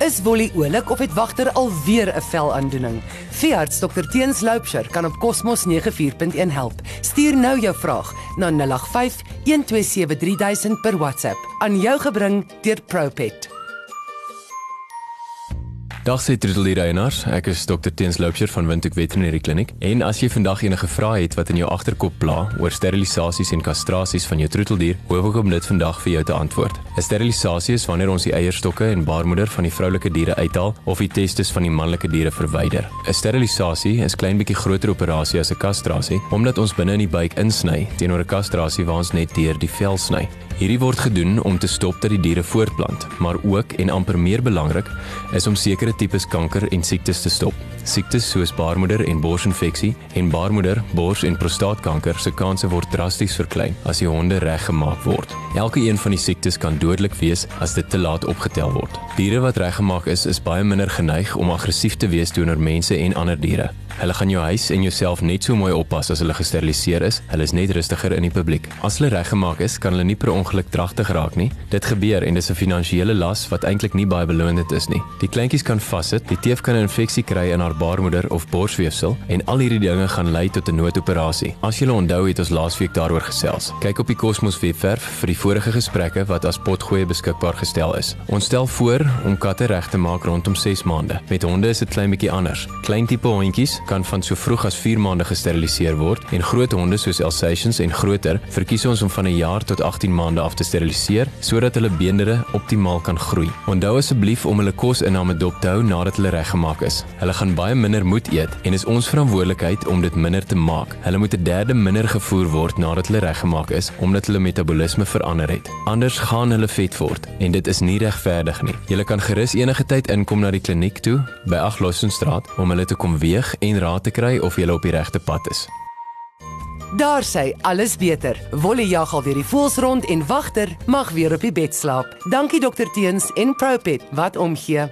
Is Wolly oulik of het wagter alweer 'n velaandoening? Veearts Dr Teens Loupsher kan op Cosmos 94.1 help. Stuur nou jou vraag na 085 127 3000 per WhatsApp aan jou gebring deur Propet. Dag sê Troeteldier eienaars, ek is Dr Teens Loupsher van Windhoek Veterinary Clinic. En as jy vandag enige vrae het wat in jou agterkop pla oor sterilisasies en kastrasies van jou troeteldier, hoop ek om dit vandag vir jou te antwoord. 'n Sterilisasie is wanneer ons die eierstokke en baarmoeder van die vroulike diere uithaal of die testes van die manlike diere verwyder. 'n Sterilisasie is klein bietjie groter operasie as 'n kastrasie, omdat ons binne in die buik insny teenoor 'n kastrasie waar ons net deur die vel sny. Hierdie word gedoen om te stop dat die diere voortplant, maar ook en amper meer belangrik is om sekere tipes kanker en siektes te stop. Siektes soos baarmoeder en borsinfeksie en baarmoeder, bors en prostaatkanker se kanse word drasties verklein as die honde reggemaak word. Elke een van die siektes kan dodelik wees as dit te laat opgetel word. Diere wat reggemaak is, is baie minder geneig om aggressief te wees teenoor mense en ander diere. Hulle gaan jou huis en jouself net so mooi oppas as hulle gesteriliseer is. Hulle is net rustiger in die publiek. As hulle reggemaak is, kan hulle nie per ongeluk dragtig raak nie. Dit gebeur en dis 'n finansiële las wat eintlik nie baie belonend is nie. Die kleintjies kan vassit, die teef kan 'n infeksie kry in haar baarmoeder of borsweefsel en al hierdie dinge gaan lei tot 'n noodoperasie. As jy onthou het ons laasweek daaroor gesels. Kyk op die Cosmos webwerf vir die vorige gesprekke wat as potgoeie beskikbaar gestel is. Ons stel voor om katte reg te maak rondom 6 maande. Met honde is dit klein bietjie anders. Klein tipe hondjies kan van so vroeg as 4 maande gesteriliseer word en groot honde soos Alsatians en groter verkies ons om van 'n jaar tot 18 maande af te steriliseer sodat hulle beenderre optimaal kan groei. Onthou asseblief om hulle kosinname dop te hou nadat hulle reggemaak is. Hulle gaan baie minder moet eet en is ons verantwoordelikheid om dit minder te maak. Hulle moet 'n derde minder gevoer word nadat hulle reggemaak is omdat hulle metabolisme verander het. Anders gaan hulle vet word en dit is nie regverdig nie. Jy kan gerus enige tyd inkom na die kliniek toe by Aglosenstraat om hulle te kom weeg en raad te kry of jy op die regte pad is. Daar sê alles beter. Wolle jag al weer die voels rond en wagter mag weer op die bed slaap. Dankie dokter Teens en Propet wat omgee.